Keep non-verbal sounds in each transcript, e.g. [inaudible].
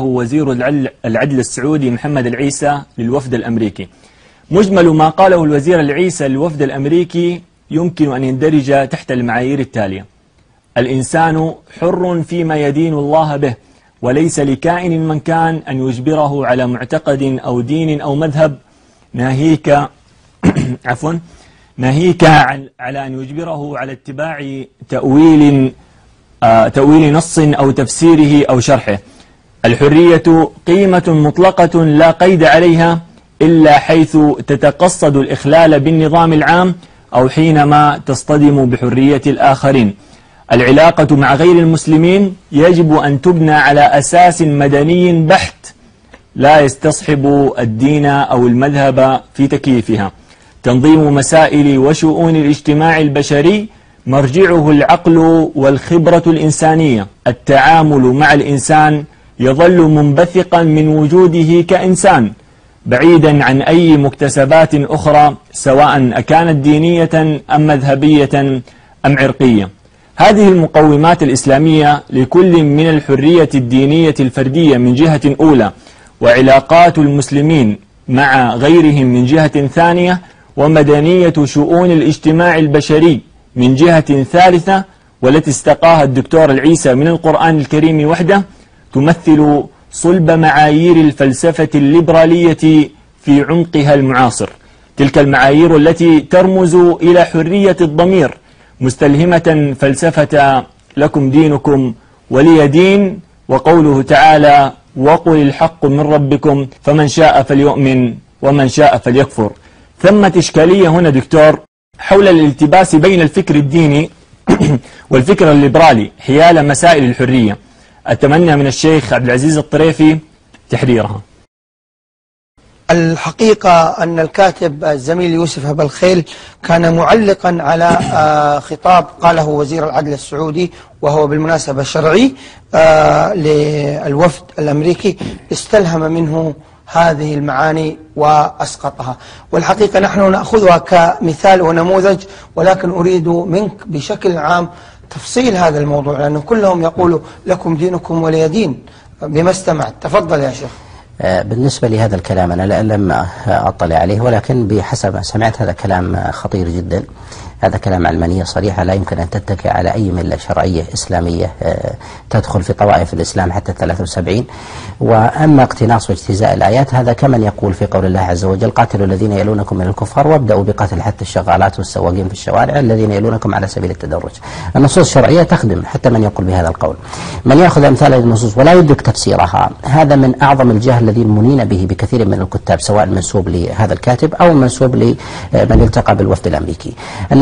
وزير العدل, العدل السعودي محمد العيسى للوفد الأمريكي. مجمل ما قاله الوزير العيسى للوفد الأمريكي يمكن أن يندرج تحت المعايير التالية. الإنسان حر فيما يدين الله به وليس لكائن من كان أن يجبره على معتقد أو دين أو مذهب. ناهيك [coughs] عفوا ناهيك عن على أن يجبره على اتباع تأويل آه تأويل نص أو تفسيره أو شرحه. الحرية قيمة مطلقة لا قيد عليها إلا حيث تتقصد الإخلال بالنظام العام أو حينما تصطدم بحرية الآخرين. العلاقة مع غير المسلمين يجب أن تبنى على أساس مدني بحت لا يستصحب الدين أو المذهب في تكييفها. تنظيم مسائل وشؤون الاجتماع البشري مرجعه العقل والخبرة الإنسانية. التعامل مع الإنسان يظل منبثقا من وجوده كإنسان بعيدا عن أي مكتسبات أخرى سواء أكانت دينية أم مذهبية أم عرقية. هذه المقومات الإسلامية لكل من الحرية الدينية الفردية من جهة أولى وعلاقات المسلمين مع غيرهم من جهة ثانية ومدنية شؤون الاجتماع البشري من جهة ثالثة والتي استقاها الدكتور العيسى من القرآن الكريم وحده تمثل صلب معايير الفلسفة الليبرالية في عمقها المعاصر. تلك المعايير التي ترمز إلى حرية الضمير. مستلهمة فلسفة لكم دينكم ولي دين وقوله تعالى وقل الحق من ربكم فمن شاء فليؤمن ومن شاء فليكفر ثمة إشكالية هنا دكتور حول الالتباس بين الفكر الديني [clears throat] والفكر الليبرالي حيال مسائل الحرية. أتمنى من الشيخ عبد العزيز الطريفي تحريرها. الحقيقة أن الكاتب الزميل يوسف هبا الخيل كان معلقا على خطاب قاله وزير العدل السعودي وهو بالمناسبة شرعي للوفد الأمريكي استلهم منه هذه المعاني وأسقطها. والحقيقة نحن نأخذها كمثال ونموذج ولكن أريد منك بشكل عام تفصيل هذا الموضوع لأنه كلهم يقولوا لكم دينكم ولي دين. بما استمعت. تفضل يا شيخ. بالنسبة لهذا الكلام أنا لم أطلع عليه ولكن بحسب ما سمعت هذا كلام خطير جدا. هذا كلام علمانية صريحة لا يمكن أن تتكئ على أي ملة شرعية إسلامية تدخل في طوائف الإسلام حتى 73 وأما اقتناص واجتزاء الآيات هذا كمن يقول في قول الله عز وجل قاتلوا الذين يلونكم من الكفار وابدأوا بقتل حتى الشغالات والسواقين في الشوارع الذين يلونكم على سبيل التدرج. النصوص الشرعية تخدم حتى من يقول بهذا القول. من يأخذ أمثال النصوص ولا يدرك تفسيرها هذا من أعظم الجهل الذي منين به بكثير من الكتاب سواء منسوب لهذا الكاتب أو منسوب لمن التقى بالوفد الأمريكي.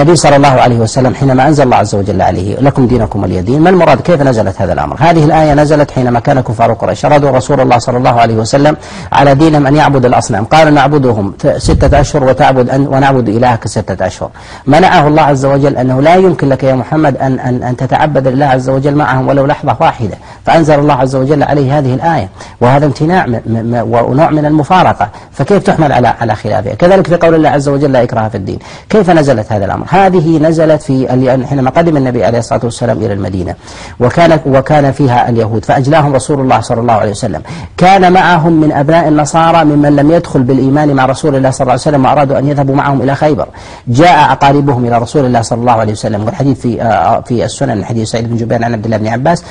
النبي صلى الله عليه وسلم حينما أنزل الله عز وجل عليه لكم دينكم ولي دين ما المراد؟ كيف نزلت هذا الأمر؟ هذه الآية نزلت حينما كان كفار قريش أرادوا رسول الله صلى الله عليه وسلم على دينهم أن يعبد الأصنام. قال نعبدهم ستة أشهر وتعبد أن ونعبد إلهك ستة أشهر. منعه الله عز وجل أنه لا يمكن لك يا محمد أن, أن, أن تتعبد لله عز وجل معهم ولو لحظة واحدة. فأنزل الله عز وجل عليه هذه الآية وهذا امتناع ونوع من المفارقة. فكيف تحمل على على خلافها؟ كذلك في قول الله عز وجل لا إكراه في الدين. كيف نزلت هذا الأمر؟ هذه نزلت في حينما قدم النبي عليه الصلاة والسلام إلى المدينة. وكان وكان فيها اليهود. فأجلاهم رسول الله صلى الله عليه وسلم. كان معهم من أبناء النصارى ممن لم يدخل بالإيمان مع رسول الله صلى الله عليه وسلم وأرادوا أن يذهبوا معهم إلى خيبر. جاء أقاربهم إلى رسول الله صلى الله عليه وسلم. والحديث في في السنن حديث سعيد بن جبير عن عبد الله بن عباس.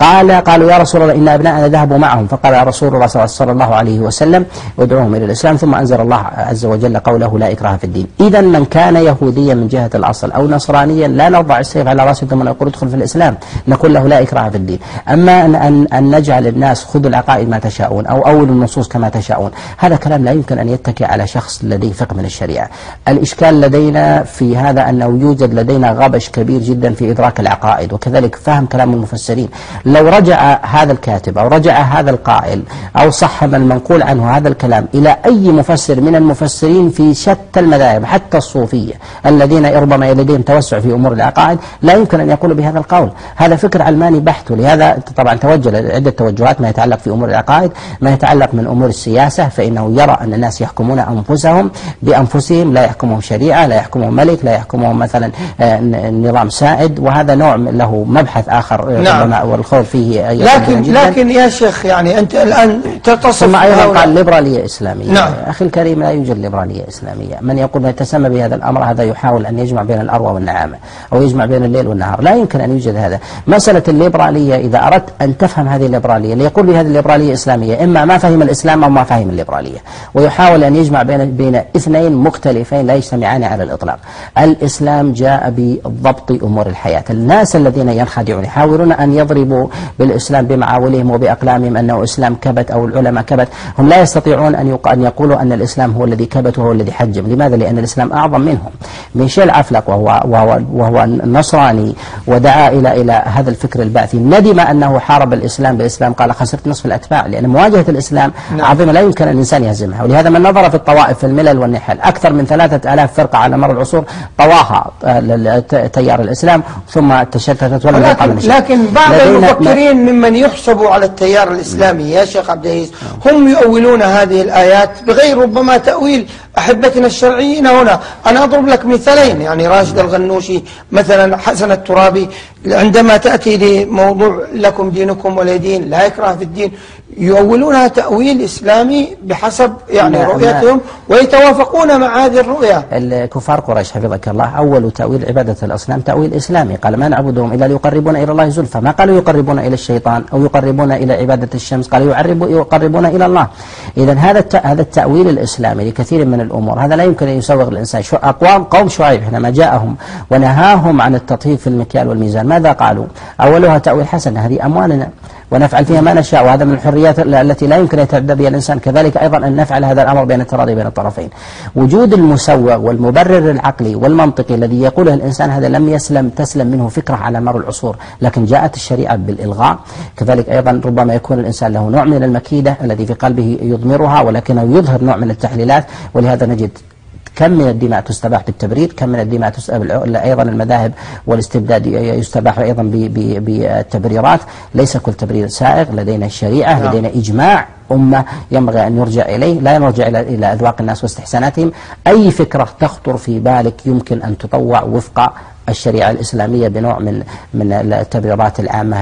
قال قالوا يا رسول الله إن أبناءنا ذهبوا معهم. فقال رسول الله صلى الله عليه وسلم ادعوهم إلى الإسلام ثم أنزل الله عز وجل قوله لا إكراه في الدين. إذا من كان يهوديا من جهة الأصل أو نصرانيا لا نضع السيف على رأسه ثم نقول ادخل في الإسلام نقول له لا إكراه في الدين. أما أن, أن, أن نجعل الناس خذوا العقائد ما تشاءون أو أول النصوص كما تشاءون. هذا كلام لا يمكن أن يتكئ على شخص لديه فقه من الشريعة. الإشكال لدينا في هذا أنه يوجد لدينا غبش كبير جدا في إدراك العقائد وكذلك فهم كلام المفسرين. لو رجع هذا الكاتب أو رجع هذا القائل أو صحب المنقول عنه هذا الكلام إلى أي مفسر من المفسرين في شتى المذاهب حتى الصوفية الذين ربما لديهم توسع في أمور العقائد لا يمكن أن يقولوا بهذا القول هذا فكر علماني بحت ولهذا طبعا توجه عدة توجهات ما يتعلق في أمور العقائد ما يتعلق من أمور السياسة فإنه يرى أن الناس يحكمون أنفسهم بأنفسهم لا يحكمهم شريعة لا يحكمهم ملك لا يحكمهم مثلا نظام سائد وهذا نوع له مبحث آخر نعم. القول فيه يقين لكن جداً. لكن يا شيخ يعني أنت الآن تصف ثم أيضا قال ليبرالية إسلامية. نعم. أخي الكريم لا يوجد ليبرالية إسلامية. من يقول ما يتسمى بهذا الأمر هذا يحاول أن يجمع بين الأروى والنعامة أو يجمع بين الليل والنهار. لا يمكن أن يوجد هذا. مسألة الليبرالية إذا أردت أن تفهم هذه الليبرالية ليقول بهذه الليبرالية إسلامية إما ما فهم الإسلام أو ما فهم الليبرالية. ويحاول أن يجمع بين بين اثنين مختلفين لا يجتمعان على الإطلاق. الإسلام جاء بضبط أمور الحياة. الناس الذين ينخدعون يحاولون أن يضربوا بالإسلام بمعاولهم وبأقلامهم أنه إسلام كبت أو العلماء كبت. هم لا يستطيعون أن يق- أن يقولوا أن الإسلام هو الذي كبت وهو الذي حجم. لماذا؟ لأن الإسلام أعظم منهم. ميشيل عفلق وهو, وهو, وهو نصراني ودعا إلى إلى هذا الفكر البعثي. ندم أنه حارب الإسلام بالإسلام قال خسرت نصف الأتباع. لأن مواجهة الإسلام عظيمة لا يمكن الإنسان يهزمها. ولهذا من نظر في الطوائف في الملل والنحل أكثر من ثلاثة آلاف فرقة على مر العصور طواها آه، تيار الإسلام ثم تشتتت ولم يبقى من لكن, بعض لدينا- المفكرين ممن يحسب على التيار الإسلامي. يا شيخ عبد العزيز هم يؤولون هذه الآيات بغير ربما تأويل أحبتنا الشرعيين. هنا أنا أضرب لك مثالين يعني راشد الغنوشي مثلا حسن الترابي عندما تأتي لموضوع لكم دينكم ولي دين لا إكراه في الدين. يؤولونها تأويل إسلامي بحسب يعني نعم، رؤيتهم ويتوافقون مع هذه الرؤية. الكفار قريش حفظك الله أول تأويل عبادة الأصنام تأويل إسلامي. قال ما نعبدهم إلا ليقربون إلى الله زلفى. ما قالوا يقربون إلى الشيطان أو يقربون إلى عبادة الشمس؟ قالوا يعرب يقربون إلى الله. إذا هذا هذا التأويل الإسلامي لكثير من الأمور. هذا لا يمكن أن يسوغ الإنسان. شو أقوام قوم شعيب حينما جاءهم ونهاهم عن التطهير في المكيال والميزان. ماذا قالوا؟ أولها تأويل حسن. هذه أموالنا. ونفعل فيها ما نشاء وهذا من الحريات ال- التي لا يمكن يتعدى بها الإنسان. كذلك أيضا أن نفعل هذا الأمر بين التراضي بين الطرفين. وجود المسوغ والمبرر العقلي والمنطقي الذي يقوله الإنسان هذا لم يسلم تسلم منه فكرة على مر العصور لكن جاءت الشريعة بالإلغاء. كذلك أيضا ربما يكون الإنسان له نوع من المكيدة الذي في قلبه يضمرها ولكنه يظهر نوع من التحليلات. ولهذا نجد كم من الدماء تستباح بالتبرير كم من الدماء تستباح أيضا المذاهب والاستبداد يستباح أيضا بالتبريرات. ليس كل تبرير سائغ لدينا الشريعة نعم. لدينا إجماع أمة ينبغي أن يرجع إليه. لا نرجع إلى إلى أذواق الناس واستحساناتهم. أي فكرة تخطر في بالك يمكن أن تطوع وفق الشريعة الإسلامية بنوع من من التبريرات العامة؟